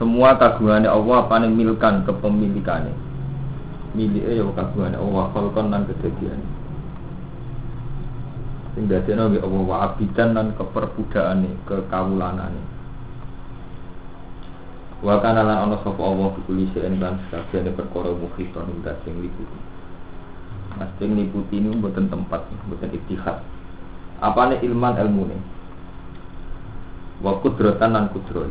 Semua kagungannya Allah apa nih milkan kepemilikannya? Miliknya ya kagungannya Allah. Falkon dan kejadiannya sing dadekno nggih Allah wa abidan lan keperbudaane kekawulanane wa kana lan ana sapa Allah bikuli sing lan sakjane perkara muhiton ing sing liputi. Mas sing liputi ini mboten tempat mboten ittihad apane ilman ilmune? Wa kudratan lan kudroy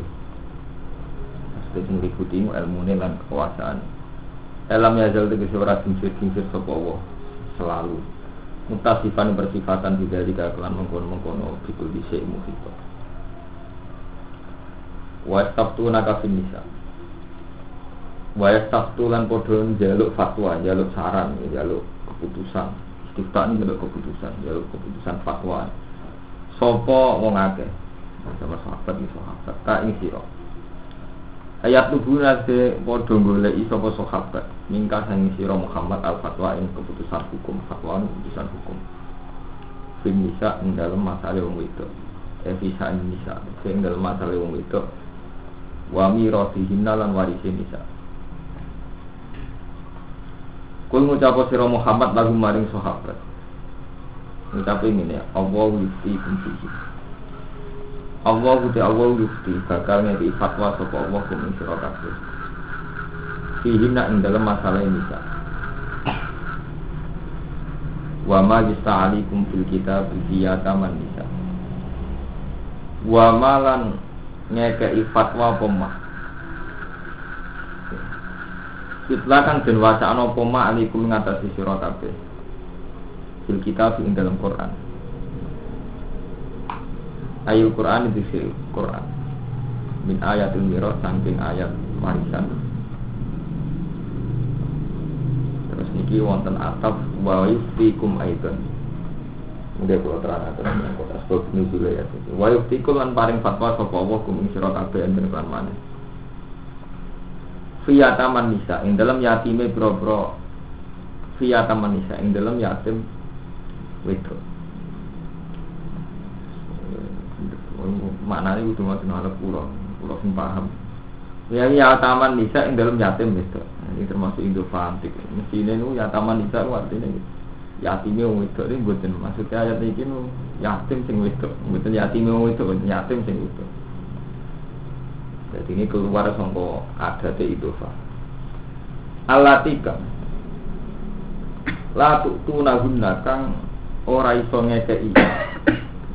Mas sing liputi ilmune lan kekuasaan. Elam jal tegese ora dingsir-dingsir sapa selalu. Mutasifan bersifatan juga jika kelan mengkono mengkono bikul disek muhito wa staftu nakafin nisa. Wa lan podo jaluk fatwa jaluk saran jaluk keputusan. Istifta ini jaluk keputusan jaluk keputusan fatwa. Sopo wong akeh? Sama sahabat ini sahabat. Ka ing sira ayat tubuh nase podo golek sapa sahabat. Mingka sang sira Muhammad al fatwa ing keputusan hukum fatwa keputusan hukum. Fim nisa dalam masalah wong wedok. Eh bisa nisa dalam masalah wong wedok. Wa mirasihin lan warisi nisa Kul ngucap sira Muhammad lagu maring sahabat? Ngucap ini ya Allah yufti kumfihi Allah uti Allah yufti bakal ngeki fatwa Allah kum ing sira kabeh fihina dalam masalah ini sa. Wa ma yasta'alikum fil kitab fiyata man nisa. Wa malan ngekei fatwa pemah. Kitla kan den apa ma alikum ngatasi sira kabeh. Fil kitab ing dalam Quran. Ayul Quran itu sih Quran. Min ayatul mirot saking ayat warisan. Terus niki wonten ataf wa yuftikum aidan. Udah kalau terang atau yang kota sebab nuzul ya. Wa yuftikum lan paring fatwa sapa Allah kum ing sira kabeh enten kan maneh. Fiyataman nisa ing dalam yatime bro-bro Fiyataman nisa ing dalam yatim wedok. Maknanya itu macam ada pulau, pulau sing paham. Ya ya taman nisa ing dalam yatim wedok. Ini termasuk indofantik. Mesti ini nu ya taman nisa artinya yatimnya wong wedok ini buatan maksudnya ayat ini nu yatim sing wedok, buatan yatimnya wong wedok, yatim sing wedok. Jadi ini keluar sangko ada di idofa. Alatika. Latu tunahunna kang ora iso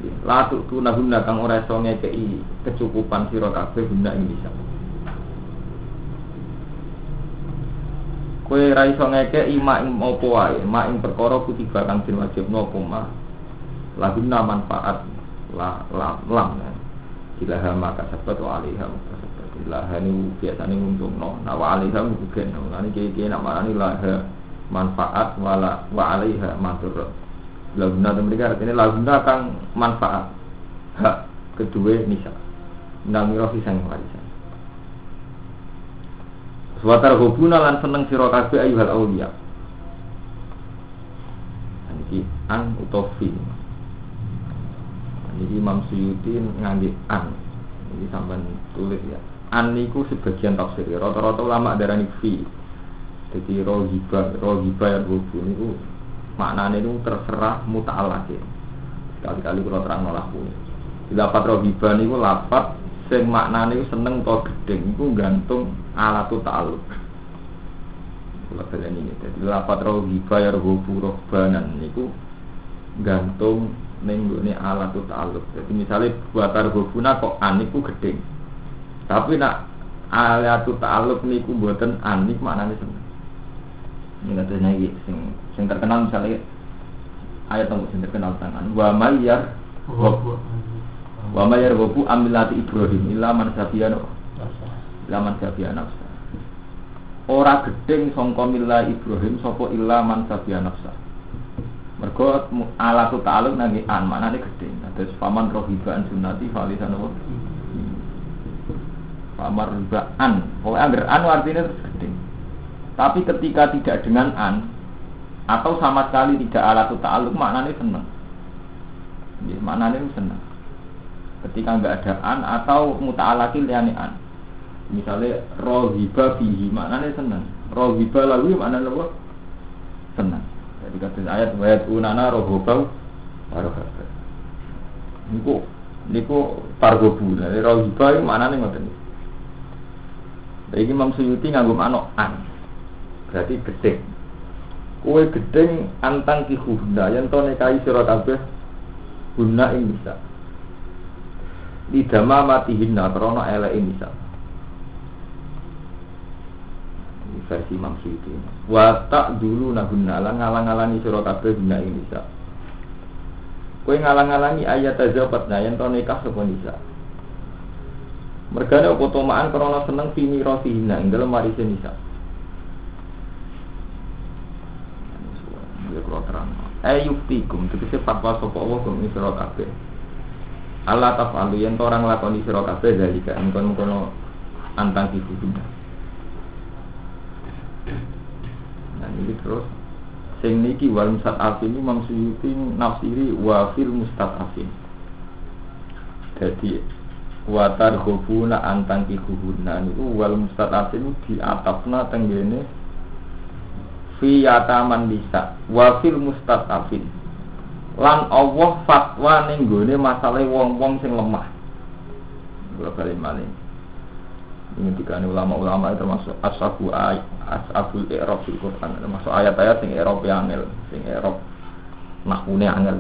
ngekei. Latu tunahunna kang ora iso ngekei kecukupan sira kabeh guna ing bisa. Kowe ra iso ngekei mak ing apa wae, mak ing perkara kutiba kang den wajibno apa mah. Laguna manfaat la la lam. Ilaha maka sabat wa alaiha makasabat. Ilaha ini biasanya nguntungno. Nah wa alaiha mungkin. Nah ini kaya-kaya nama ini laha manfaat wala wa alaiha matur. Laguna itu mereka artinya laguna kang manfaat. Hak kedua nisa. Namiro fisang warisan. Suwatar hubuna lan seneng sira kabeh ayuhal auliya. Iki an utofi. Jadi Imam Suyuti ngangge an. Ini sampean tulis ya. An niku sebagian tafsir. Rata-rata ulama darani fi. Jadi rohiba, rohiba ya rubu niku maknane niku terserah muta'alaq ya. Sekali-kali kalau terang nolak pun. Dapat rohiba niku lapat sing maknane seneng to gedeng iku gantung alatu ta'alluq. Kula baleni iki. Dadi lafat rohiba ya rubu rohbanan niku gantung ning nggone alatu ta'alluq. Jadi misalnya buat arbobuna kok aniku gedeng. Tapi nak alatu ta'alluq niku mboten anik maknane seneng. Ini katanya iki sing sing terkenal misalnya ayat sing terkenal tangan wa mayyar wa Wa ma yarghabu amilati Ibrahim illa man safiya illa man. Ora gedeng sangka milah Ibrahim sapa illa man safiya nafsa. Mergo alatu ta'aluk nangi an maknane gedeng. Terus faman rohiba an sunnati falisan apa? Famar an. Pokoknya anggar an artinya terus gedeng. Tapi ketika tidak dengan an atau sama sekali tidak alatu ta'aluk maknanya senang. Ya, maknanya senang ketika nggak ada an atau muta'alaki liane an. Misalnya rohiba fihi maknanya senang rohiba lalu maknanya apa? Senang jadi kata ayat wayat unana rohobau warohaba niku niku pargobu jadi rohiba itu maknanya ngoten. Jadi Imam Suyuti nganggo manok an. Berarti gedeng kue gedeng antang ki hunda yang to nekai sira kabeh guna ing bisa lidama matihinna krono ele nisa. Versi Imam Suyuti. Wa tak dulu nahunna lan ngalang-alangi sira kabeh guna ing nisa. Kowe ngalang-alangi ayat azabatna yen to nikah sapa nisa. Mergane apa tomaan krana seneng fini rosihina ing dalem warise nisa Ya kalau terang. Ayuktikum, tegese fatwa sapa Allah kum sira kabeh. Allah tafalu yang orang lakoni sira kabeh dalika engkon kono antang kifudunya. Nah ini terus. Sing niki wal mustadafin ini Imam Suyuti nafsiri wa fil mustadafin. Jadi watar khufuna antang kikuhuna niku wal mustadafin di atasna tenggene fi yataman bisa wa fil mustadafin lan Allah fatwa ning gone masalah wong-wong sing lemah. Kula bali malih. Ini dikane ulama-ulama termasuk ashabu ay ashabul i'rab fil Quran termasuk ayat-ayat sing i'rab angel, sing i'rab nahune angel.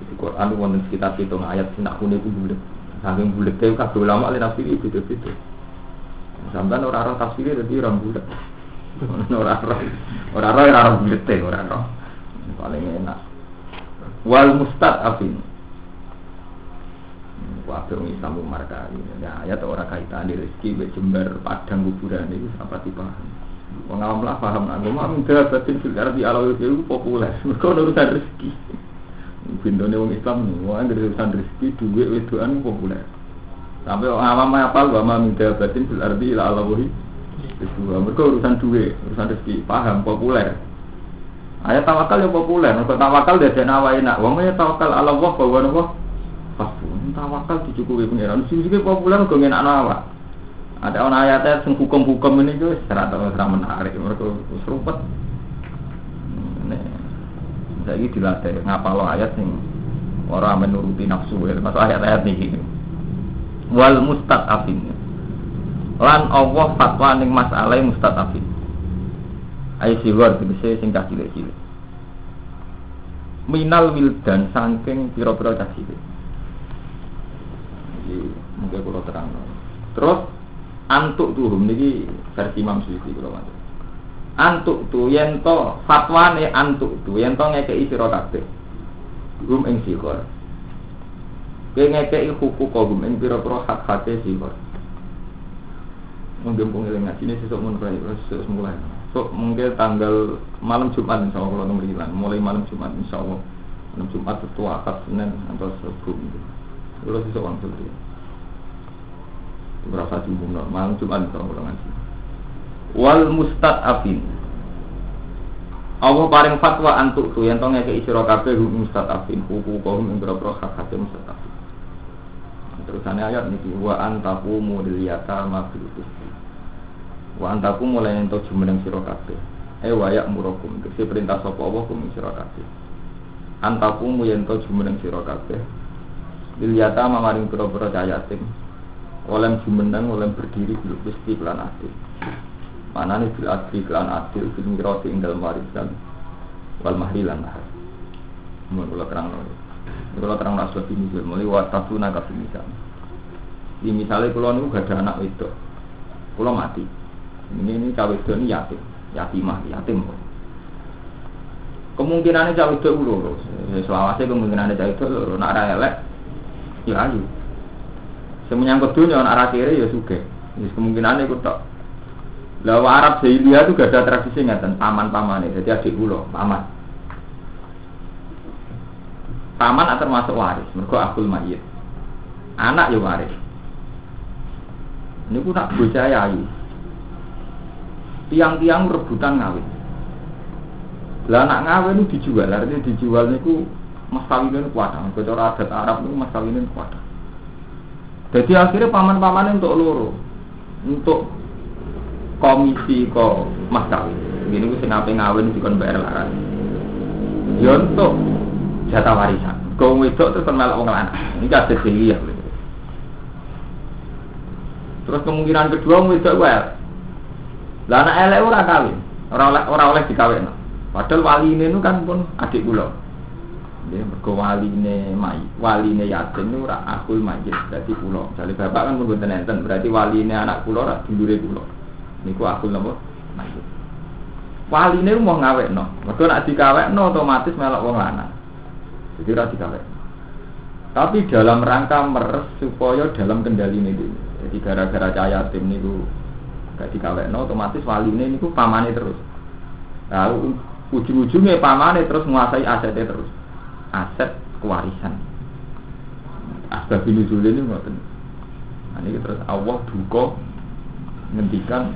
Di Quran wonten sekitar pitung ayat sing nahune ku bulet. Saking e kabeh ulama ali nafsiri beda-beda. Sampai orang orang tafsir jadi orang bulat. Orang orang orang orang orang bulat orang orang paling enak. Wal mustad afin Wabil Islam Umar kali ya ayat orang kaitan di rezeki be jember padang kuburan itu apa tipe pengawam lah paham aku mau minta batin fil ardi ala itu populer. Mereka urusan rezeki. Bintone wong Islam wong urusan rezeki duit wedoan populer sampai awam apa gua mau minta batin fil ardi ala itu mereka urusan duit urusan rezeki paham populer Ayat tawakal yang populer, untuk tawakal dia dan awal enak. Wong ya tawakal ala Allah bahwa nopo pasti tawakal dicukupi pengiran. Sing sing populer kok enak nawa. Ada orang ayatnya yang hukum-hukum ini juga secara terus menarik. Mereka serupet. Saya ini dilatih ngapal ayat sing orang menuruti nafsu. Masuk ayat-ayat nih. Wal mustad afin. Lan Allah fatwa ning masalah mustad afin. Ayo siwar tegese sing cah cilik-cilik. Minal wildan saking pira-pira cah cilik. Iki mungkin kula terang. Terus antuk tuhum niki versi Imam Suyuti kula matur. Antuk tu yen to fatwane antuk tu yen to ngekeki sira kabeh. Hum ing sikor. Kowe ngekeki hukuk hum ing pira-pira hak-hake sikor. Mungkin pengiling ngaji ini sesuk mun sesuk mulai. Besok mungkin tanggal malam Jumat insya Allah kalau nomor mulai malam Jumat insya Allah malam Jumat setua akad Senin atau itu kalau besok langsung dia berapa jumlah malam Jumat insya Allah ngaji. Wal mustad afin Allah paling fatwa antuk tuh yang isiro kafe hukum mustad afin hukum kau yang berapa hak hak mustad afin terusannya ayat nih wa antaku mudiliyata ma fil Wa antaku mulai entuk jumeneng sira kabeh. Eh wayak murakum, kese perintah sapa Allah kum sira kabeh. Antaku ento jumeneng sira kabeh. Diliata mamaring pira-pira cayatim. Oleh jumeneng oleh berdiri bil pisti lan adil. Manane bil adil lan adil bil mirati ing dalem warisan. Wal mahri lan mahar. Mun kula terang Kula terang nasu ini mulai watasuna ka misal. Di misalnya kula niku gak ada anak wedok. Kula mati. Ini ini cawe ini yatim, yatimah, yatim. Kemungkinannya jauh itu loro. Selawase kemungkinannya jauh itu loro. Nak elek ya ayu. Semenyangkut dunia nak ra kiri ya suge. Jadi kemungkinannya ikut tok. Lah Arab Jahiliyah itu gak ada tradisi ngeten, paman-paman. Jadi adik kula, paman. Paman termasuk waris, mergo akul mayit. Anak ya waris. Ini nak bocah ayu. Tiang-tiang rebutan ngawin. Lah anak ngawin itu dijual, artinya dijual niku mas kawinin kuat. Kalau adat Arab itu mas kawinin kuat. Jadi akhirnya paman-paman untuk loro, untuk komisi kok mas kawin. Gini gue sengape ngawin di bayar laran. Ya jatah warisan. Kau wedok terus melok wong. Ini kasih sih ya. Terus kemungkinan kedua mau itu well. Lah anak elek ora kawin, ora oleh ora oleh dikawin. Padahal wali ini itu kan pun adik kula. Dia mergo waline mai, waline yatim itu ora akul majid berarti kula. Jadi bapak kan pun boten enten, berarti waline anak kula ora dulure kula. Niku akul napa? Majid. Waline mau ngawekno. Mergo nek dikawekno otomatis melok wong lanang. Jadi ora dikawekno. Tapi dalam rangka meres supaya dalam kendali ini jadi gara-gara cahaya tim niku gak dikawekno otomatis waline niku pamane terus. Lalu ujung-ujungnya pamane terus menguasai asetnya terus. Aset kewarisan. Asbab ini dulu ini ngoten. Nah, ini terus Allah duka ngendikan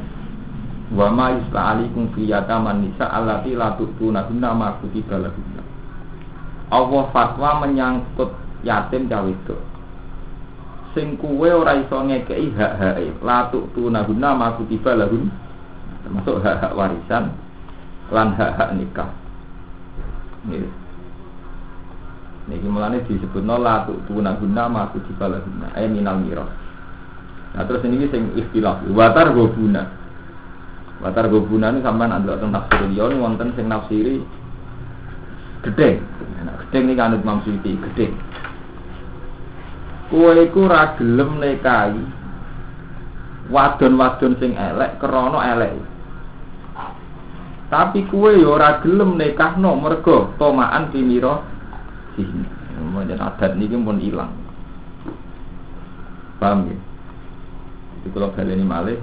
wa ma yusla alaikum fi yataman nisa allati la lahunna. Allah fatwa menyangkut yatim cawe itu sing kuwe ora iso ngekei hak-hake latuk tunahuna ma kutiba lahun termasuk hak-hak warisan lan hak-hak nikah. Nggih. Niki mulane disebutno latuk tunahuna ma kutiba lahun ay minal miras. Nah terus ini sing istilah watar gobuna watar gobuna ini sampean andelok tentang tafsir liya wonten sing nafsiri gedhe gedhe niki kanut Imam Suyuti gedhe Kowe iku ra gelem nikahi wadon-wadon sing elek krana elek. Tapi kue yo ora gelem nikahno mergo tomaan pinira sini. Menjen adat niki pun ilang. Paham ya? Jadi kalau baleni malih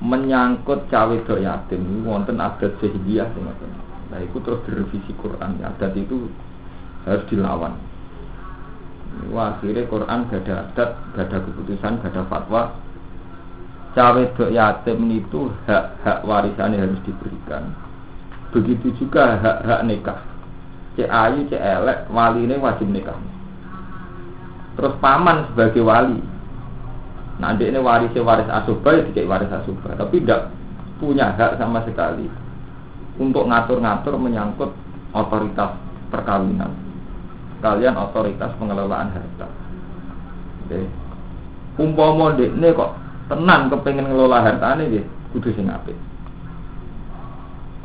menyangkut cawe do yatim wonten adat sing ngoten. Nah, itu terus direvisi Quran. Adat itu harus dilawan. Wah, akhirnya Quran gada adat, gada keputusan, gada fatwa. Cawe yatim itu hak-hak warisannya harus diberikan. Begitu juga hak-hak nikah. Cek ayu, cek elek, wali ini wajib nikah. Terus paman sebagai wali. Nanti ini warisnya waris asuba ya tidak waris asuba. Tapi tidak punya hak sama sekali untuk ngatur-ngatur menyangkut otoritas perkawinan kalian otoritas pengelolaan harta. Oke. Umpama ini kok tenang kepengen ngelola harta ini, kudu sing apik.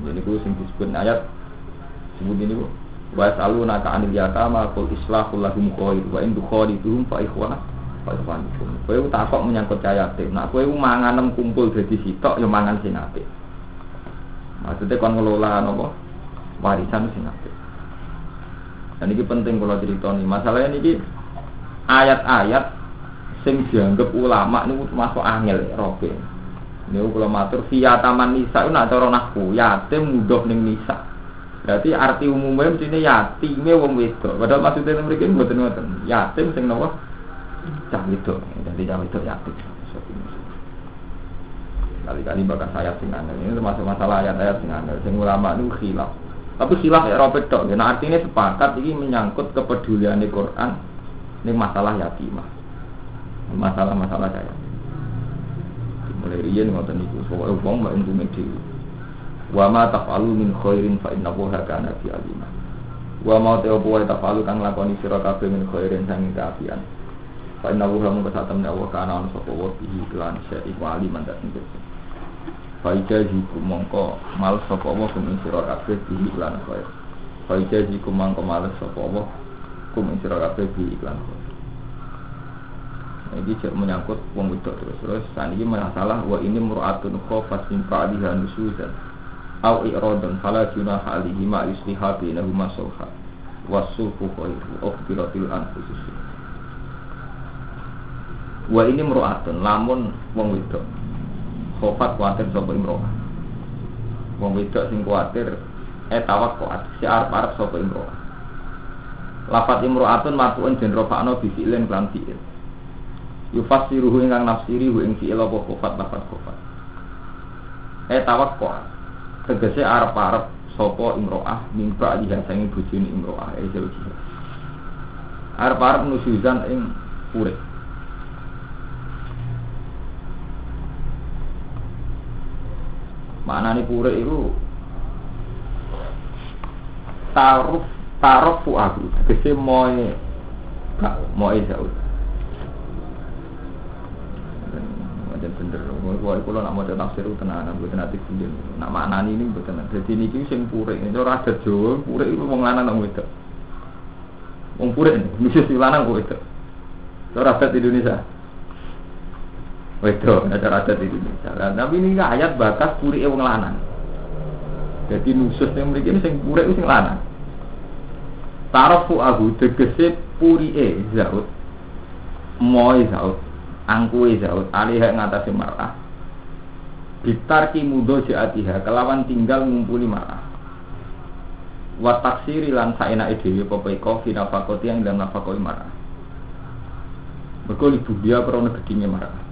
Jadi kudu sing disebut ayat sebut ini bu. Wa naka anil yatama qul islahul lahum khair wa in tukhaliduhum fa ikhwana fa ikhwanukum. Kowe takok menyangkut yatim. Nak kowe manganem kumpul dadi sitok ya mangan sing apik. Maksudnya kon ngelola napa? Warisan sing apik. Dan ini penting kalau cerita nih. Masalahnya ini ayat-ayat sing dianggap ulama ini masuk angel robe. Ini kalau matur via taman nisa nak cara nahku yatim mudah ning nisa. Berarti arti umumnya mesti yatime wong wedok. Padahal maksudnya mereka mboten ngoten. Yatim sing napa? Cah wedok. Jadi cah wedok yatim. Kali-kali bakal saya sing Ini termasuk masalah ayat-ayat sing Sing ulama itu khilaf. Tapi khilaf ya robek dok. Nah artinya sepakat ini menyangkut kepedulian di Quran ini masalah yatimah. Masalah-masalah saya. Mulai riyen ngoten niku, pokoke wong mbak untunge dhewe. Wa ma taf'alu min khairin fa innahu kana fi alimah. Wa ma ta opo wae taf'alu kang lakoni sira kabeh min khairin sang kaafian. Fa innahu lamun kesatemne Allah kana ana sapa wa bihi kelan syai wa aliman dak Faida jiku mongko mal sapa Allah kum ing kabeh bi iklan khair. Faida jiku mongko mal sapa Allah kum ing kabeh bi iklan khair. Ini cek menyangkut wong wedok terus terus saat ini masalah wa ini muratun khofat min fa'diha nusuzan au i'radun fala junaha alihi ma yusliha bainahuma sulha wasulhu khairu ukhbiratil anfusus wa ini meruatun lamun wong wedok khofat kuatir sapa imro'ah wong wedok sing kuatir eh tawak kuat si arep arep sapa imro'ah lafat imro'atun matuun den rofa'no bi fi'lin lan fi'il. Yufassiruhu ingkang nafsiri hu ing fi'il apa khofat lafat eh tawak kuat tegese arep-arep sapa imro'ah mimba diha sange bojone imro'ah e zawji arep-arep nusuzan ing urip maknane purik iku taruf taruf ku aku. Kese moe gak moe jauh dan bener. Wali kula nak mau tafsir tenan aku tenan iki kudu nak maknane ini mboten. Dadi niki sing pure itu ora dejo pure iku wong lanang nang wedok. Wong purik, misi silanang kok itu ora di Indonesia. Wedo, ada di Indonesia. Tapi ini ayat bakas pure wong lanang. Jadi nusus yang memiliki ini sing pure itu sing lanang. Tarofu ahu tegese puri e zaut, moy zaut angkuwe zaud alihah ngatasi marah bitarki mudo jaatiha kelawan tinggal ngumpuli marah wa taksiri lan saena dhewe apa iko fi nafaqati yang dalam nafaqoi marah Mergo dia krana gedine marah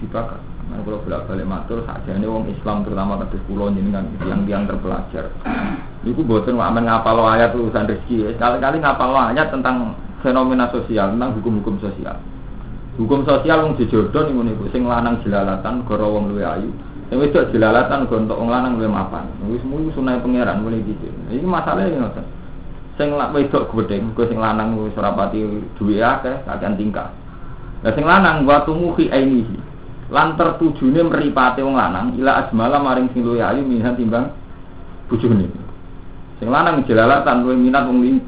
dipakat Nah, kalau bolak balik matur, ini wong Islam terutama kados pulau jenengan yang yang terpelajar. Iku buatan wamen ngapal ayat urusan rezeki. Sekali-kali ngapal ayat tentang fenomena sosial tentang hukum-hukum sosial. Hukum sosial wong dijodoh nih iku sing lanang jelalatan goro wong luwe ayu. Sing wedok jelalatan go untuk wong lanang luwe mapan. Wis mulu sunai pangeran mulai gitu. Iki masalahnya ngoten. Sing wedok gedeng, sing lanang wis ora pati duwe akeh, kakean tingkah. Lah sing lanang wa tumuhi ainihi. Lan tertujune mripate wong lanang ila asmala maring sing luwe ayu minhan timbang bojone. Sing lanang jelalatan luwe minat wong liya.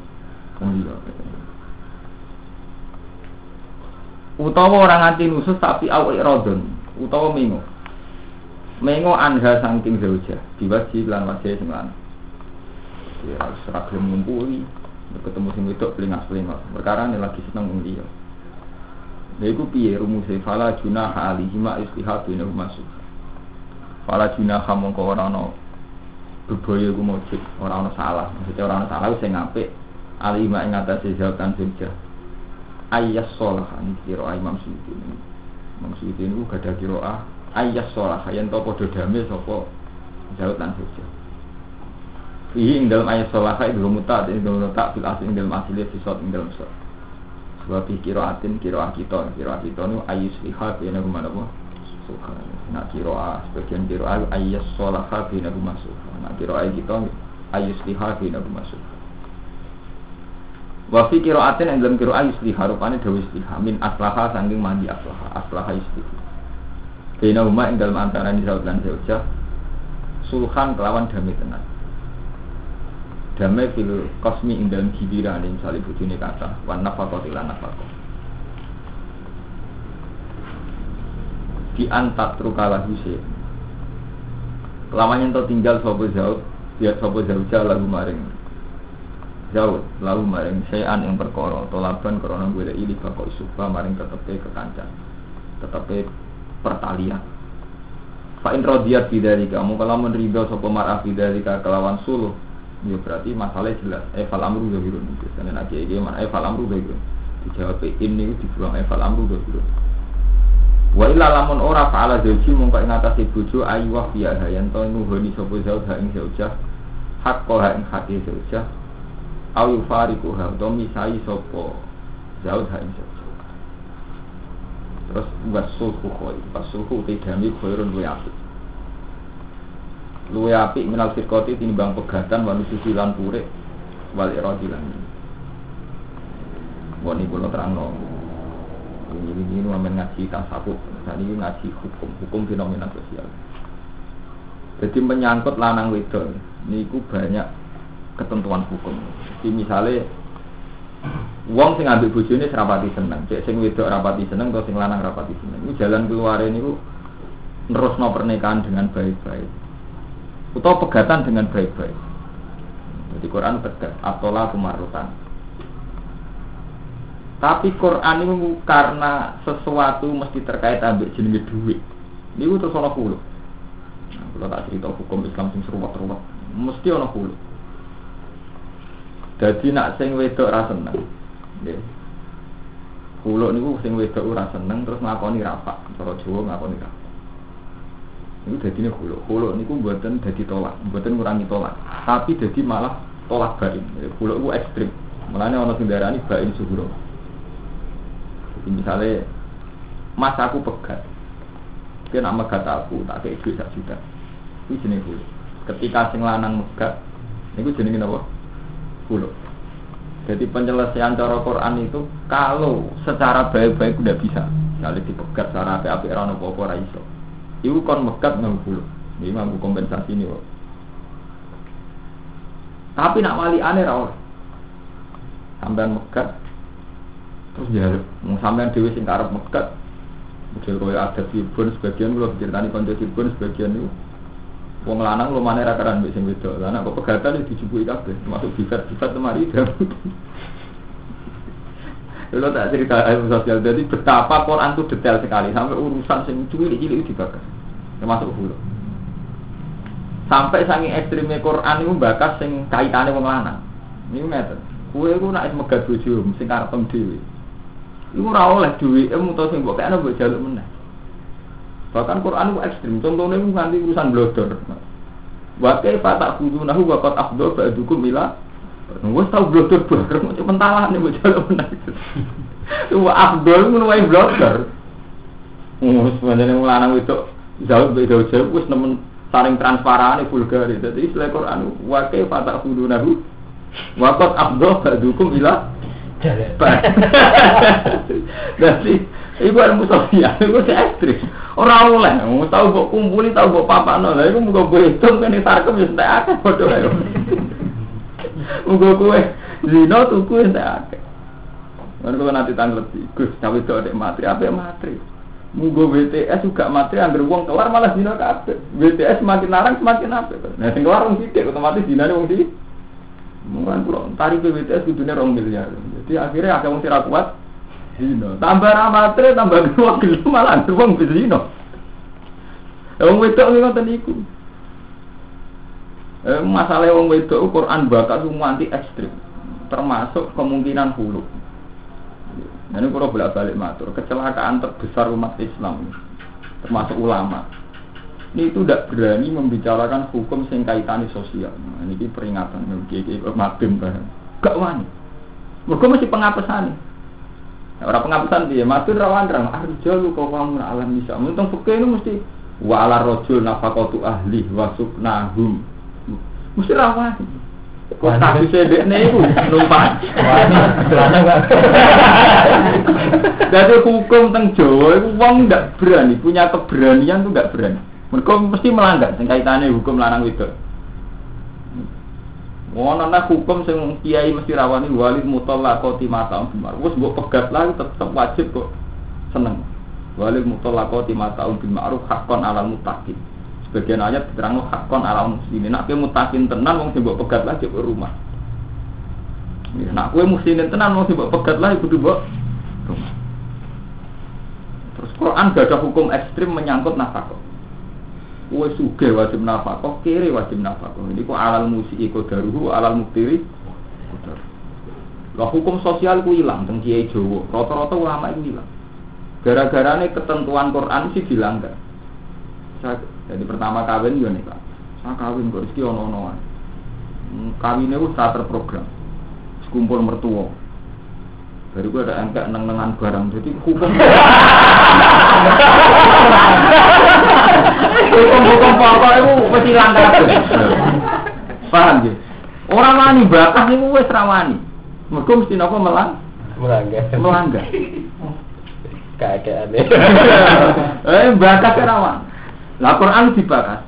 Utawa orang anti nusus tapi awal rodon. Utawa mengo. Mengo anha sangking zauja. Diwaji lan wajah sing lanang. Ya seragam ngumpuli. Ketemu sing wedok pelingak pelingak perkara ini lagi seneng wong Lha iku piye rumuse fala junaha alihi ma istihad dene masuk. Fala junaha mongko ora ana bebaya iku mujib, ora ana salah. Maksudnya ora ana salah sing apik. Alihi ma ing atase zautan sujah ayas sholah ini kiro Imam Suyuti ini. Imam Suyuti ini gak ada kiro ah ayas sholah yang tau podo damai sopo jauh lan saja Fihi ing dalam ayat sholah itu mutat ini belum letak fil asli ing dalam asli sisot ing dalam sot sebab kiro atin kiro akito kiro akito itu ayus lihat ya nagu mana suka nak kiro a sebagian kiro a ayas sholah ya nagu masuk nak kiro a kita ayus lihat ya nagu masuk Wa fi qiraatin yang dalam qiraah yusliha rupane dawa yusliha min aslaha sanging mandi aslaha. Aslaha yusliha. Bina huma ing dalam antara ni saud lan zaujah sulhan kelawan damai tenan. Damai fil kosmi ing dalam hibiran ing salib bujune kata wan nafaqati lan nafaqah. Di antat trukala huse. Kelawan yang tinggal sobo zaud, biar sobo zaujah lagu maring. Jauh lalu maring sayan yang perkara tolaban karena gue ili bakal suba maring tetepe kekancan tetepe pertalian. Fa'in rodiyat bidari kamu kalau menridho sopo marah bidari kelawan suluh ya berarti masalah jelas. Fal amru zahirun karena nanti ini mana eh fal amru zahirun dijawab ini dibuang fal amru zahirun wa illa lamun ora fa'ala zauji mongko ing atase bojo ayu wa fiya yen to nuhoni sapa zauj ha ing zaujah hak ha ing hati zaujah au yufariku ha utawa misai sapa zaud ha terus buat sulhu khoi pas sulhu tidami khairun luwe apik luwe apik minal firqati tinimbang pegatan wa nususi lan purik wal iradi lan Wani kula terangno ini ini ini ngamen ngaji tasawuf saat ini ngaji hukum hukum fenomena sosial jadi menyangkut lanang wedok niku banyak ketentuan hukum. Jadi misalnya Wong sing ambil bojone serapati seneng, cek sing wedok rapati seneng atau sing lanang rapati seneng. Itu jalan keluar ini ku nerusno pernikahan dengan baik-baik. Atau pegatan dengan baik-baik. Jadi Quran tegas, atola kumarutan. Tapi Quran itu karena sesuatu mesti terkait ambil jenis duit. Ini terus ono kulo. Nah, kalau tak cerita hukum Islam sing seruat-seruat, mesti ono kulo. Jadi nak sing wedok ra seneng. Nggih. Kulo niku sing wedok ora seneng terus ngakoni rapak, cara Jawa ngakoni rapak. Niku dadine kulo. Kulo niku mboten dadi tolak, mboten ngurangi tolak, tapi dadi malah tolak bain. Kulo niku ekstrim. Mulane ana sing darani bain suhuro. Jadi misalnya mas aku pegat, dia nak megat aku tak kayak duit sak juta. Ini jenis kulo. Ketika sing lanang megat, niku jenenge apa? Kulo. Jadi penyelesaian cara Quran itu kalau secara baik-baik udah bisa. Kalau dipegat secara api-api rano apa iso. Iku kon nang kulo. Ini mampu kompensasi ini kok. Tapi nak wali aneh rawol. Sampean megat terus jaluk. Mau sampean dewi sing karep megat. Model koyo ada sibun sebagian kalau ceritani konco sibun sebagian itu Wong lanang lo mana rakaran wedok. Lah nek kok pegatan iki dijupui kabeh, termasuk bifat-bifat temari Lo tak cerita ilmu sosial, jadi betapa Quran itu detail sekali sampai urusan sing cilik-cilik dibahas, termasuk hulu. Sampai saking ekstrimnya Quran itu bakas sing kaitannya wong lanang. Ini meter. Kue itu nak megat bojo, sing karep dhewe. Iku ora oleh duwe, emu to sing mbok kene mbok jaluk meneh. Bahkan Quran itu ekstrim. Contohnya itu nanti urusan blodor. Wakai tak kudu nahu wakat afdol ba'dukum mila. Gue tau blodor bareng, macam pentalan nih bocah menang. Wah afdol itu nuwain blodor. Oh, sebenarnya lanang itu jauh beda jauh, gue nemen saling transparan vulgar. Jadi istilah Quran wakai tak kudu nahu wakat afdol ba'dukum mila. Jadi Iku ilmu sosial, sing ekstrim. Ora oleh, tau mbok kumpuli, tau mbok papakno. Lah iku muga kowe hitung kene sarkem wis entek akeh padha ae. Muga kowe zina tuku entek akeh. Lan kok nanti tangleti, Gus, cawe itu ada matri, apa matri? Muga BTS juga matri, anggar wong keluar malah zina kabeh. BTS semakin larang semakin apa? Nah, sing keluar wong sithik otomatis zina wong sithik. Mungkin kalau tarik BTS kudunya rong miliar. Jadi akhirnya ada wong sira kuat, zina. Tambah ramatre, tambah gelo malah wong zina. Wong wedok ngoten niku. Eh masalah wong wedok Quran bakat semua anti ekstrim. Termasuk kemungkinan hulu. Nah, ini kalau bolak balik matur, kecelakaan terbesar umat Islam, termasuk ulama. Ini itu tidak berani membicarakan hukum sing kaitannya sosial. Nah, ini peringatan, ini mabim Gak wani. Mereka masih pengapesan. Orang penghapusan dia, matur rawan ram arjo lu kau kamu alam bisa. Untung fakir itu mesti wa ala rojul nafakotu ahli wasuk nahum. Mesti rawan. Kok tak bisa dek nih itu numpak. Jadi hukum teng Jawa itu wong tidak berani punya keberanian tuh nggak berani. Mereka mesti melanggar sing kaitannya hukum lanang itu. Ngono nak hukum sing kiai mesti rawani walid mutallaqati mata umar. Wes mbok pegat lagi tetep wajib kok seneng. Walid mutallaqati mata bil ma'ruf hakon alal mutakin. Sebagian ayat diterang hakon alal muslimin. Nak kowe mutakin tenan wong sing mbok pegat lagi ke rumah. Ya, nak kowe muslimin tenan wong sing mbok pegat lagi kudu mbok rumah. Terus Quran gak ada hukum ekstrim menyangkut nafkah. Kue suge wajib nafkah, kiri wajib nafkah. Ini kok alal musik ikut daruhu, alal muktiri. Lah hukum sosial ku hilang teng kiai Jawa. Rata-rata ulama itu hilang. Gara-gara ini ketentuan Quran sih dilanggar. Saya, jadi pertama kawin ya nih pak. Saya kawin kok rezeki ono-ono. Hmm, kawin itu starter program. Sekumpul mertua. Dari gue ada angka neng-nengan barang. Jadi hukum Hukum-hukum pokok itu mesti langgar. Paham ya? Orang wani bakas itu wes rawani. Mereka mesti nopo melang? Melanggar. Melanggar. Keadaan Eh bakas rawan. Lah Quran dibakas.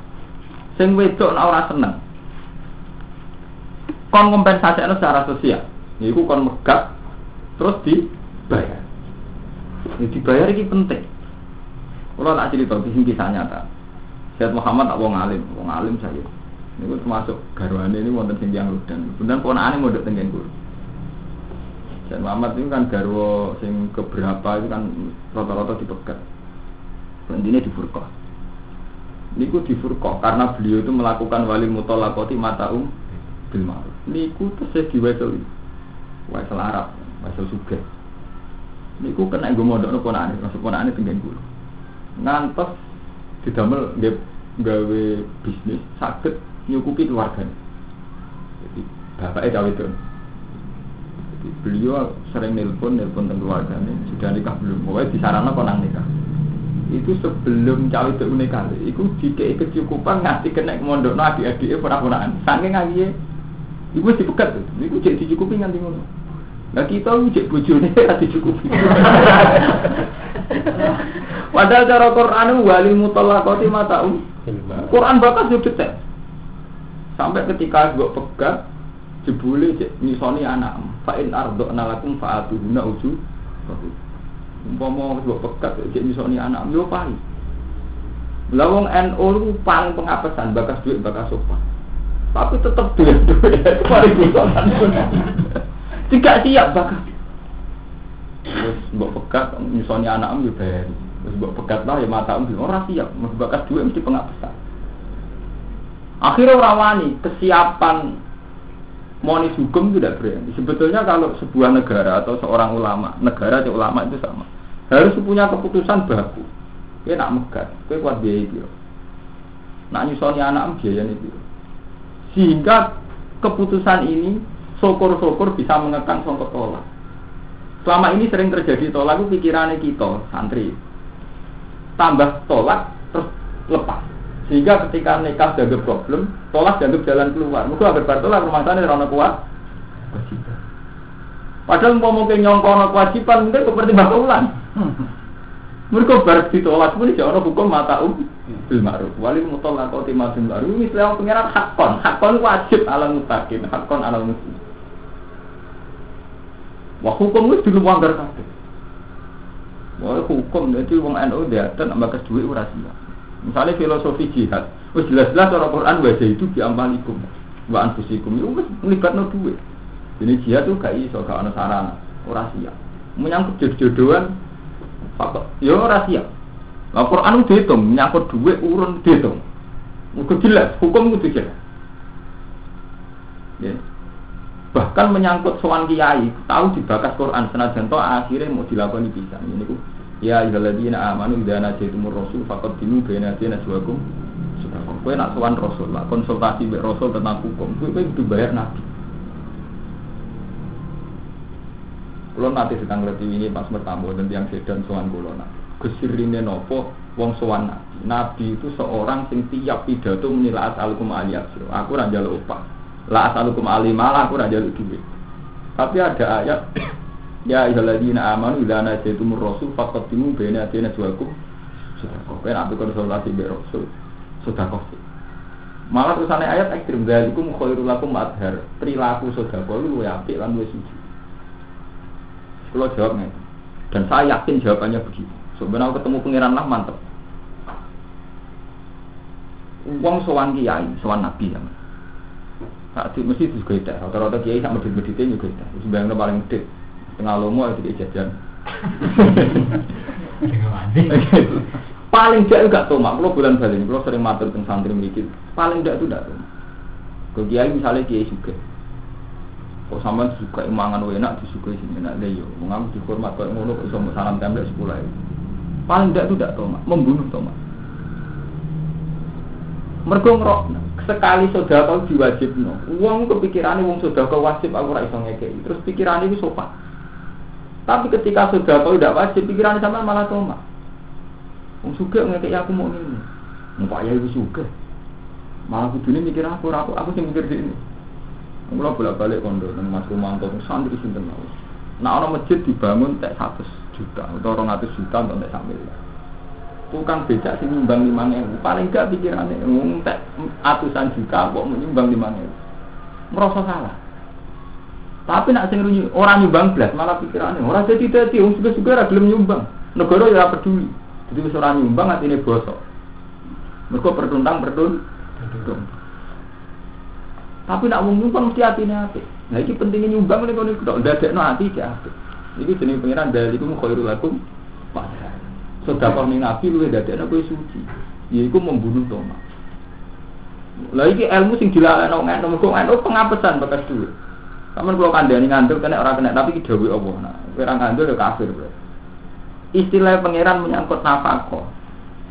Sing wedok nek ora seneng. Kon kompensasi secara sosial. Iku kon megat terus dibayar. Ya, dibayar ini penting. Kalau tak cerita kisah kisah nyata. Syed Muhammad tak wong alim, wong alim saya. Ini termasuk garwane ini wonten sing yang ludan. Benar ponakane mondok teng guru. Syed Muhammad itu kan garwo sing keberapa itu kan rata-rata dipegat. Intinya di furqah. Niku di furqah karena beliau itu melakukan wali mutolakoti mataum bil ma'ruf. Niku terus di wesel. Wesel Arab, wesel sugih. Niku kena gue modok no ponane, masuk ponane tenggen guru. Ngantos didamel gawe bisnis sakit nyukupi keluarga. Jadi cawe itu. Jadi beliau sering nelpon nelpon tentang keluarga sudah nikah belum? Pokoknya di sarana konang nikah. Itu sebelum cawe itu nikah, itu dikei kecukupan ngasih kena mondok no adik-adiknya pernah-pernah. Saking ngaji, itu dipegat tuh. Itu jadi dicukupi nganti ngono. Nah kita ujuk bojone ora dicukupi. Padahal cara Quran wali mutallaqati mataum. Quran bakas yo detail. Sampai ketika gue pegat jebule cek nyisoni anak fa in ardo nalakum fa atuhuna uju. Umpama gue pegat cek nyisoni anak yo pahi. Lawang NU itu paling pengapesan bakas duit bakas sopan. Tapi tetap duit duit itu paling pun. Tidak siap bahkan. Terus mbok pegat nyusoni anak yo bayar. Terus mbok pegat lah ya mata om orang siap, mbok bakas duit mesti pengapesan. Akhirnya orang wani kesiapan monis hukum itu tidak berani. Sebetulnya kalau sebuah negara atau seorang ulama, negara atau ulama itu sama. Harus punya keputusan baku. Dia nak megat, dia kuat biaya itu. Nak nyusoni anak biaya itu. Sehingga keputusan ini syukur-syukur bisa mengekang songkok tolak. Selama ini sering terjadi tolak itu pikirannya kita, santri. Tambah tolak, terus lepas. Sehingga ketika nikah dianggap problem, tolak dianggap jalan keluar. Mungkin agar bertolak rumah sana rana kuat. Padahal mau mungkin nyongkono kewajiban, mungkin kepertimbang ulang. Mereka bar ditolak pun di orang hukum mata um bil ma'ruf. Wali mutolak kau timah bil ma'ruf. Ini istilah pengiran hakon. Hakon wajib alam mutakin. Hakon alam muslim. Wah hukum itu dulu wanggar kabeh. Wah hukum itu wong NU dia dan ambak duit ora sia. Misalnya filosofi jihad, wis jelas-jelas orang Quran wajah itu di amalikum wa anfusikum itu wis melibatno duit. Ini jihad tuh gak iso gak ana sarana, ora sia. Menyangkut jodoh-jodohan faktor ya ora siap. Lah Quran itu dihitung, menyangkut duit urun dihitung. Mungkin jelas, hukum itu jelas. Ya. Bahkan menyangkut soal kiai, tahu dibakas Quran senajan to akhirnya mau dilakukan bisa. Ini ku ya ayyuhalladzina amanu idza najaitumur rasul faqaddimu baina yadayna najwakum sedekah. Kowe nak sowan rasul lah, konsultasi mbek rasul tentang hukum, kowe kudu bayar nabi. Kulo nanti sedang ngerti ini pas bertamu dan yang sedan sowan kulo nak. Nopo wong sowan nabi. Nabi itu seorang sing tiap pidato menilai asalukum aliyat. Aku ora njaluk upah. La asalukum ali malah aku ora njaluk duit. Tapi ada ayat Ya ayyuhalladzina amanu idza najaitumur rasul faqaddimu baina yadayna najwakum sedekah. Kowe nek konsultasi mbek rasul sedekah. Malah terusane ayat ekstrim dzalikum khairul lakum adhar. Perilaku sedekah lu luwih apik lan luwih suci. Jawabnya dan saya yakin jawabannya begitu. Sebenarnya ketemu pangeran lah mantep. Uang sowan kiai, sowan nabi ya. Saat mesti juga itu. Rata-rata kiai sama medit-meditnya juga itu. Sebenarnya paling medit. Tengah lomo itu jajan. paling jauh gak tomak. Kalau bulan balik, kalau sering matur tentang santri mikir. Paling jauh itu gak tomak. Ke kiai misalnya kiai juga. Kok sampean suka imangan enak disukai sing enak lha yo. Wong aku dihormat kok ngono kok iso salam templek 10 Paling ndak tuh ndak tomak, membunuh tomak. Mergo ngrok sekali sedekah diwajibno. Wong kepikirane wong sedekah wajib aku ora iso ngekeki. Terus pikirane itu sopan. Tapi ketika sedekah tidak wajib, pikiran sama malah tomak. Wong suka ngekeki aku mau ini. Mbak ya itu suka. Malah kudune mikir aku, aku aku sing mikir ini. Mula bolak balik kondo dan Mas Rumanto santri sinten mau. Nah orang masjid dibangun tak 100 juta atau orang 200 juta untuk tak sambil. Tukang becak sih nyumbang lima ribu, paling gak pikirannya tak atusan juta kok menyumbang lima ribu. Merasa salah. Tapi nak sing orang nyumbang belas malah pikirannya orang jadi jadi, orang suka suka gelem nyumbang. Negara ya peduli. Jadi wis ora nyumbang atine bosok. Mergo pertuntang pertun. Tapi nak wong nyumbang mesti atine apik. Nah iki pentingnya nyumbang nek kono tok ndadekno ati iki apik. Iki jenenge pangeran dalikum khairul lakum padha. Sedekah ning nabi luwih ndadekno kowe suci. Yaiku membunuh Toma. Lah iki ilmu sing dilalekno ngene mergo ngene pengapesan bekas dulu. Kamu kalau kandani ngandel kena orang kena tapi kidawi Allah. Nah, orang ngandel ya kafir bro. Istilah pangeran menyangkut nafkah.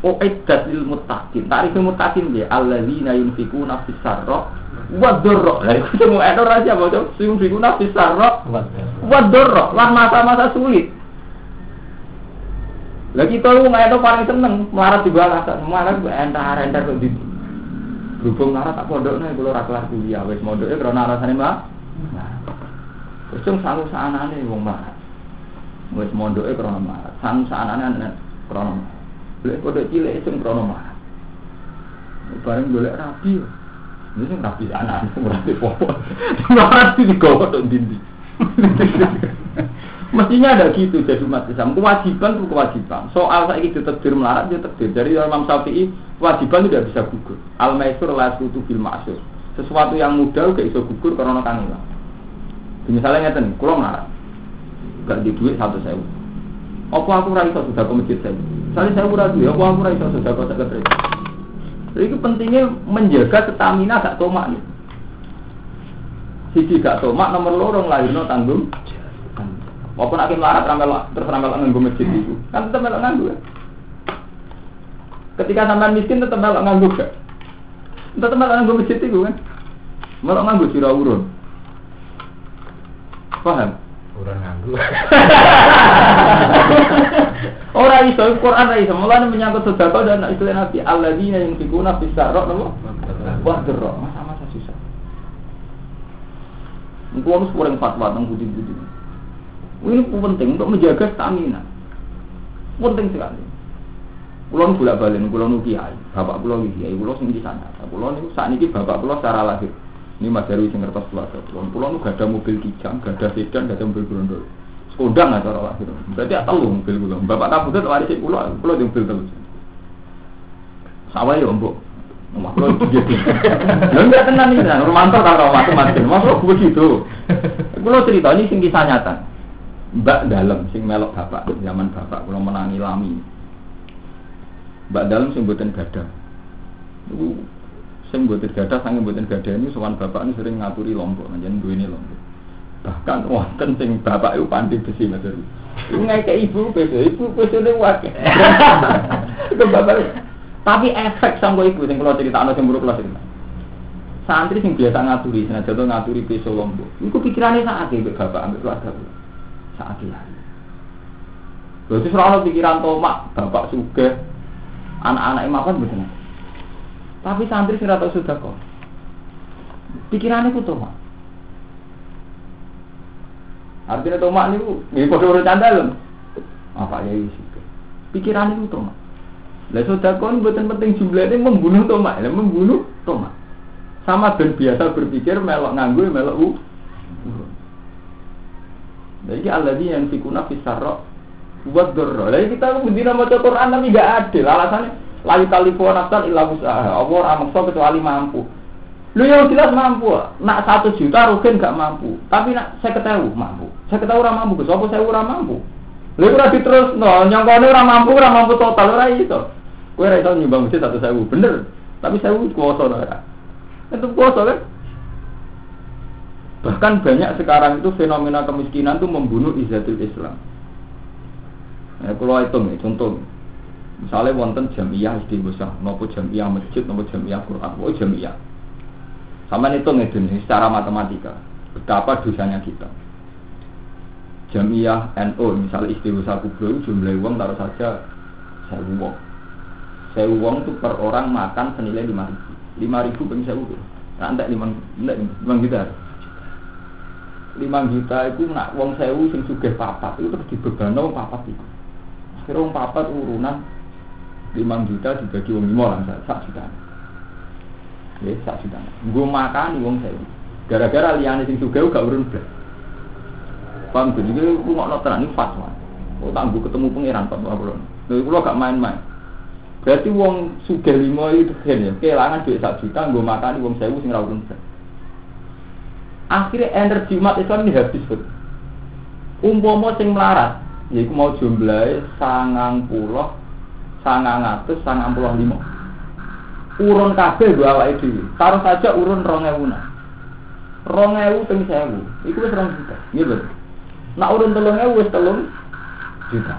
Oh iddat lil muttaqin. Tarif muttaqin dia alladzina yunfikuna fis sarra wa dharra. Lah iku semua ada raja bocah yunfikuna fis sarra wa dharra. Lan masa-masa sulit. Lagi kita lu nggak ada paling seneng melarat di bawah melarat entar entar kok di berhubung melarat tak pondok nih kalau rakyat kuliah wes mondoknya karena alasannya mah Terus yang sangu saanane wong melarat. Wis mondoke krana melarat. Sangu saanane anak krana melarat. Lek kodok cilik sing krana melarat. Bareng golek rabi. Ini sing rabi anak ora popo. Iki digawa tok dindi. Mestinya ada gitu jadi umat Islam. Kewajiban itu kewajiban. Soal saya itu takdir melarat dia takdir. Jadi Imam Syafi'i kewajiban tidak bisa gugur. Al maisur la sutu bil ma'sur. Sesuatu yang mudah gak bisa gugur karena kan hilang. Misalnya ngeten, kalau melarat, gak di duit satu sewu. Apa aku raiso sudah ke masjid saya? Saya saya kurang duit, apa aku raiso sudah ke sekretari? Jadi itu pentingnya menjaga stamina gak tomak nih. Sisi gak tomak nomor lorong lahirno tanggung. Apa nak melarat ramel terus masjid itu, kan tetap melok nganggo. Ketika sampai miskin tetap melok nganggo gak? Tetap melok nganggo masjid itu kan? Melok nganggo sira urun. Paham? Kurang nganggu. Orang iso Quran ra iso. Mulane menyangkut sedekah dan istilah Nabi alladzina yunfikuna fis sarra napa? Wah derok, masa-masa susah. Engko harus kurang fatwa tentang budi-budi. Ini penting untuk menjaga stamina. Penting sekali. Kulo bolak balik, kulo nu kiai, bapak kulo kiai, kulo sing di sana. Kulo niku saat ini bapak kulo secara lahir. Ini Mas Darwi sing keluarga pulau. Pulau nu gak ada mobil kijang, gak ada sedan, gak ada mobil berondol. Sekondang aja orang lahir. Berarti tak tahu mobil pulau. Bapak tak butuh waris pulau, pulau di mobil terus. Sawah ya mbok. Rumah pulau itu jadi. Lalu nggak tenang ini, Romanto kalau macam-macam. Masuk begitu. Pulau cerita ini sing kisah nyata. Mbak dalam sing melok bapak zaman bapak pulau menangi lami. Mbak dalam sing buatin gada. Itu sing mboten gadah sange mboten gadah ini sowan bapak ini sering ngaturi lombok njen duwe ini lombok. Bahkan wonten sing bapak itu pandai besi Ibu ngai ke ibu besi ibu wakil ke bapak tapi efek sampai ibu yang kalau cerita anak yang buruk kalau cerita santri sing biasa ngaturi jatuh ngaturi beso lombok. Itu pikirannya saat itu bapak ambil keluarga saat itu Berarti selalu pikiran tomak, bapak suge, anak-anak imaman betul. Tapi santri sing tau sudah kok. Pikirannya ku tomak. Artinya tomak niku nggih padha ora candal. Apa ya isi. Pikirannya ku tomak. Lah sudah kon mboten penting jumlahnya membunuh tomak, lah membunuh tomak. Sama dan biasa berpikir melok nganggo melok u. Jadi Allah yang fikuna fisarro buat dorro. Lalu kita mendina mau Quran tapi gak adil. Alasannya layu kalifu nafsan illa usaha. Allah ora maksa kecuali mampu. Lu yang jelas mampu. Nak satu juta rugen gak mampu. Tapi nak saya ketahui mampu. Saya ketahui ora mampu. Sopo saya ora mampu. Lu ora diterus no. Nyongkone ora mampu ora mampu total ora iso. Kowe ora iso nyumbang masjid satu sewu. Bener. Tapi sewu kuasa ora. Itu kuasa kan? Bahkan banyak sekarang itu fenomena kemiskinan itu membunuh izatul Islam. Ya, kalau itu nih, contoh, misalnya wonten jamiah istighosah, nopo jamiah masjid, nopo jamiah Quran, oh jamiah. Sama itu nih, secara matematika, betapa dosanya kita. Jamiah NO, misalnya istighosah kubro, jumlah uang taruh saja saya uang. Saya uang itu per orang makan senilai lima ribu. Lima ribu pengen saya uang. Nanti lima, lima juta lima juta itu nak wong sewu sing sugih papat itu terus dibebano papat itu akhirnya wong papat urunan lima juta dibagi wong lima lah sak juta. Ya sak juta. Gue makan wong sewu. Gara-gara liane sing sugih gak urun blas. Paham jadi gue mau nonton ini fatwa. Oh tangguh ketemu pangeran fatwa belum Lha kula gak main-main. Berarti wong sugih lima itu gen ya, kehilangan duit sak juta nggo makani wong sewu sing ra urun Akhirnya energi umat Islam ini habis. Umpama sing melarat, yaiku mau jumlahe sangang puluh, sangang atus, sangang puluh lima. Urun kabeh dua awake dhewe. Taruh saja urun rong ewu nah. Rong ewu ping sewu, iku wis rong juta. Nggih betul. Nak urun telung ewu wis telung juta.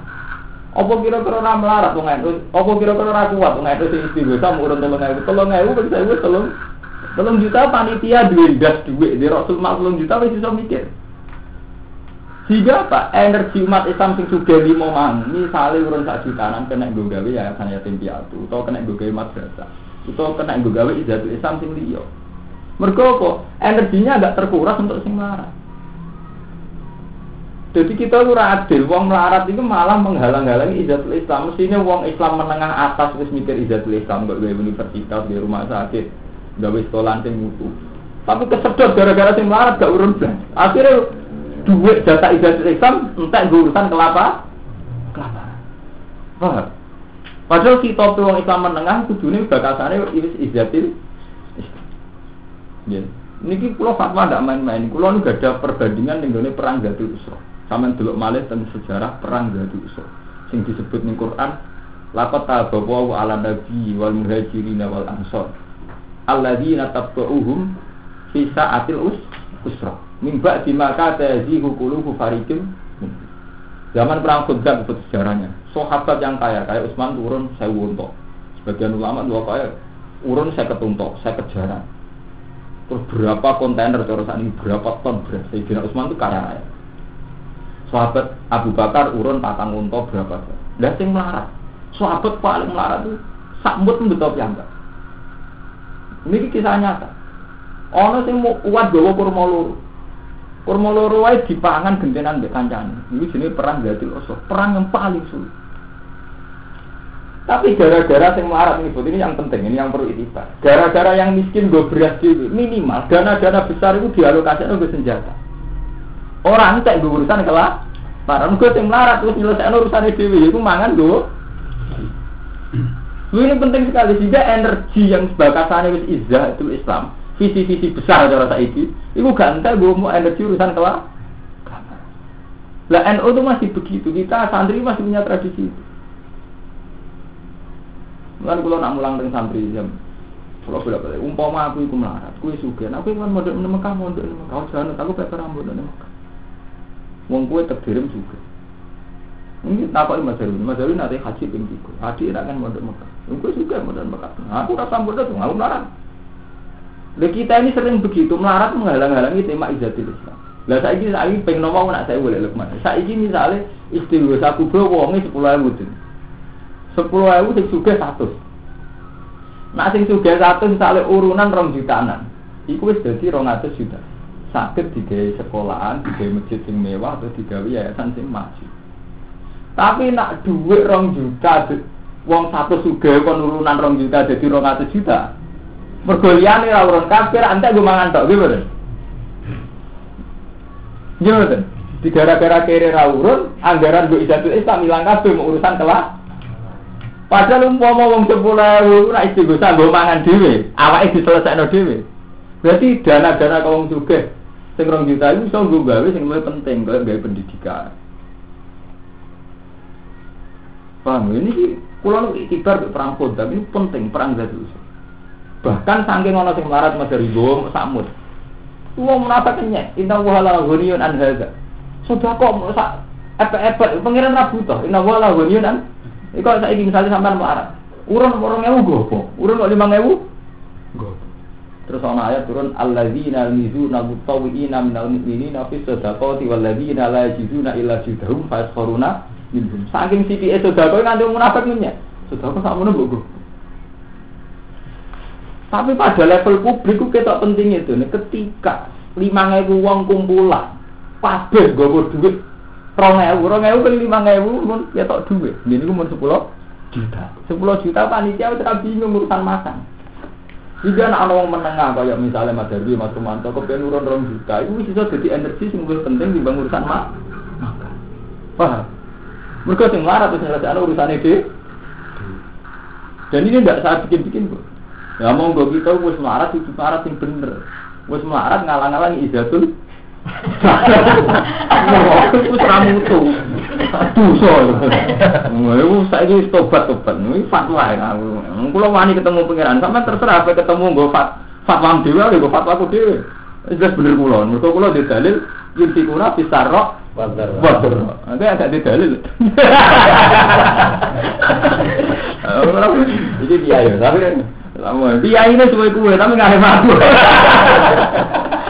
Apa kira-kira ora melarat wong itu? Apa kira-kira ora kuat wong itu sing istighosah urun 3000. 3000 ben saya wis 3 3 juta panitia duwe gas duwe di Rasul mak 3 juta wis iso mikir. Sehingga apa? Energi umat Islam sing sudah lima mang, misalnya urun sak kena gue gawe ya kan yatim piatu, atau kena gue gawe madrasah, atau kena gue gawe Islam sing liyo. Mergo? Energinya agak terkuras untuk sing melarat. Jadi kita lu adil, wong melarat itu malah menghalang-halangi izatul Islam. Mestinya wong Islam menengah atas wis mikir izatul Islam, gak gawe universitas di rumah sakit, gawe sekolah sing mutu. Tapi kesedot gara-gara sing melarat gak urun blas. Akhirnya duit jasa izatul Islam entek urusan kelapa. Kelapa. Paham? Padahal kita tuh wong Islam menengah kudune bakasane izatul Islam. Ya. Niki pulau fatwa ndak main-main. Kulo nu gak ada perbandingan dengan perang Gadul Usra. Sama dulu malih tentang sejarah perang Gadul Usra. Sing disebut ning Quran, laqad tabawu ala nabi wal muhajirin wal ansor. Alladzina tabba'uhum fi sa'atil us usra. Min ba'di ma katazihu qulubu fariqin Zaman perang Khudjat itu sejarahnya. Sahabat yang kaya, kayak Utsman turun saya unta. Sebagian ulama dua kaya urun saya ketuntok, saya kejaran. Terus berapa kontainer saat ini berapa ton beras? Sayyidina Utsman itu kaya raya sahabat Abu Bakar urun patang unta berapa lah sing melarat sahabat paling melarat itu sakmut betul piyambak ini kisah nyata ono sing mau kuat gawa kurma kurma loro wae dipangan gentenan mbek kancane ini jenenge perang Usra perang yang paling sulit tapi gara-gara sing melarat ini, ini yang penting, ini yang perlu itibar. Gara-gara yang miskin gue beras dulu, minimal dana-dana besar itu dialokasikan ke senjata. Orang cek gue urusan kelas, para gue yang melarat terus nyelesaikan urusan dewi itu mangan gue. Ini penting sekali sehingga energi yang sebakasannya wis izah itu Islam, visi-visi besar cara saya itu, gak entah gue mau energi urusan kelas. Lah NU itu masih begitu, kita santri masih punya tradisi itu. Kalau nak mulang dengan santri jam, kalau boleh boleh, umpama aku itu melarat, aku suka, aku kan model Mekah, model Mekah, jangan aku pakai rambut Mekah. Wong kue terkirim juga. Ini tak kok Mas Darwin, Mas Darwin nanti haji ping tiga. Haji tidak kan modal Mekah. Wong kue juga modal Mekah. Nah, aku rasa modal tuh, aku melarat. Lah kita ini sering begitu melarat menghalang-halangi tema izatul Islam. Lah saya ini saya pengen ngomong nak saya boleh lukman. Saya ini misalnya istilah aku bro tuh. Sepuluh ribu sing suge satu. Nak sing suge satu misalnya urunan rong jutaan. Iku wis rong atus juta sakit di sekolahan, di masjid yang mewah atau di yayasan sing maju. Tapi nak duit rong juta, wong satu suge kon urunan rong juta jadi rong atus Pergolian ini urun kafir, anda gue mangan tok, gimana? Gimana? Di gara-gara kiri rawurun, anggaran gue ijatul Islam kabeh mau urusan kelas. Padahal umpama wong sepuluh ewu, nak istighosah gue mangan dewe, awalnya diselesaikan dewe. Berarti dana-dana kaum juga Sing rong juta itu bisa gue gawe sing lebih penting kalau gawe pendidikan. Paham ini sih pulau ibar perang tapi ini penting perang itu. Bahkan saking orang sing melarat mas dari bawah samud. Uang menapa kenyek, inna wahala ghuniyun an hadza. Sudah kok sak epek-epek pengiran rabu toh, inna wahala ghuniyun an. Iku saiki misalnya sampean melarat. Urun orang ewu gopo, urun kok lima ewu gopo. Terus ana ayat turun alladzina yuzuna mutawwiina minal mu'minina fi sadaqati walladzina la yajiduna illa judahum fa yasfaruna minhum. Saking sithike sedekah nganti munafik menyek. Sedekah sakmono mbok Tapi pada level publik ketok penting itu nih ketika lima ribu uang kumpulan kabeh gue duit rong ewu rong ewu kan lima ewu mun ketok duit ini gue mau sepuluh juta sepuluh juta panitia udah bingung urusan makan jika anak orang menengah kayak misalnya Mas Darwi, Mas Rumanto, kepengen urun rong juta, itu bisa jadi energi yang lebih penting di urusan mak. Paham? Mereka sing marah terus nyelesaikan urusan itu. Dan ini tidak saya bikin-bikin kok. Ya mau gue kita wis melarat itu melarat yang bener. Wis melarat ngalang-ngalang izatul. Wis ramutu. Dosa. Ngono saiki tobat tobat. Ini fatwa ya. Kulo wani ketemu pangeran, sampe terserah apa ketemu nggo fat fatwa dhewe nggo fatwa ku dhewe. Wis bener kula. Mergo kula di dalil yuntikuna bisarok Waduh, nanti agak di dalil. Ini dia ya, tapi lama. Dia ini semua kue, tapi nggak hemat aku.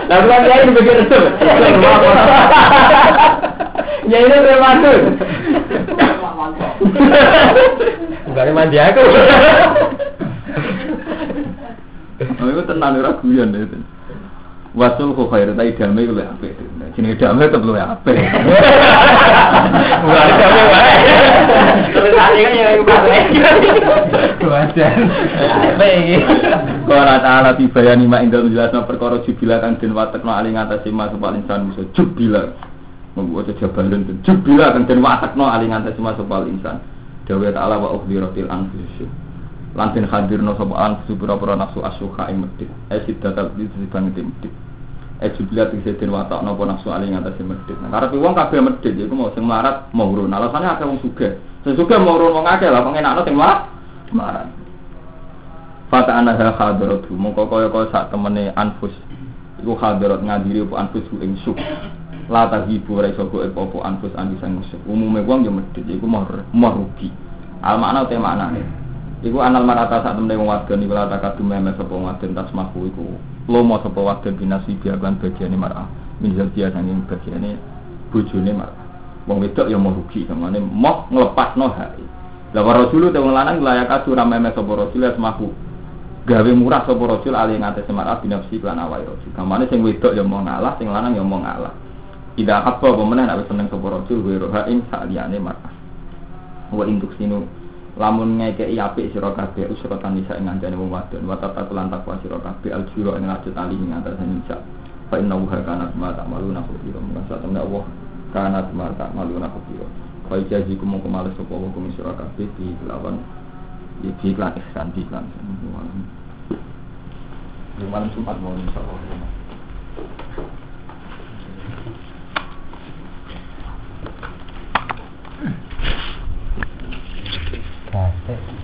Lalu kan dia ini begitu tuh. Ya ini hemat tuh. Bukan mandi aku. Oh, itu tenang ora guyon itu. Wasul kok khair ta idame lek apik. Jenenge idame tetep luwe apik. Bukan idame wae. Terus tadi kan yang pakai. Wajan. Apik iki. Qala ta'ala fi bayani ma indal jelasna perkara jubila kang den watekno ali ngatasi mas paling insan bisa jubila. Membuat jabalan jubila kang den watekno ali ngatasi mas paling insan. Dawa ta'ala wa ukhdiratil anfus. Lan den hadirno sapa anfus pira-pira nafsu asyuha ing medhit. Eh sidatal disibang medhit. Eh jubila tegese den watekno apa nafsu ali ngatasi medhit. Nah, karepe wong kabeh medhit iku mau sing melarat mau urun. Alasane akeh wong sugih. Sing mau urun wong akeh lah pengenakno sing melarat. Melarat. Fata anaha hadaratu mongko kaya kaya sak temene anfus iku hadarat ngadiri apa anfus ku ing syuk la tahibu ora iso kok apa anfus anfus sang syuk umume wong ya medhit iku mau mau rugi al makna te maknane iku anal marata sak temene wong wadon iku la takadu memes sapa wadon tasmahu iku lomo sapa wadon binasi biakan bagiane marah min dia sanging bagiane bojone marah wong wedok ya mau rugi kamane mau nglepasno hak Lah para rasul te wong lanang layak adu ra memes sapa rasul asmahu gawe murah sapa rajul ali ngate semarah binafsi lan awake rajul. Kamane sing wedok ya mau ngalah, sing lanang ya mau ngalah. Ida apa meneh nek seneng sapa rajul wa roha ing saliyane marah. Wa induk sinu lamun ngekei apik siro kabeh usratan nisa ing ngancane wong wadon. Wa tatakulan takwa sira kabeh aljiro ing lajut ali ing atase nisa fa inna wa kana ma ta'maluna khabira mung satene Allah kana ma ta'maluna khabira fa jazi kum kum males sapa wong kum siro kabeh ya di lawan ya di iklan ihsan di iklan malam Jumat mau insyaallah. Thank Perfect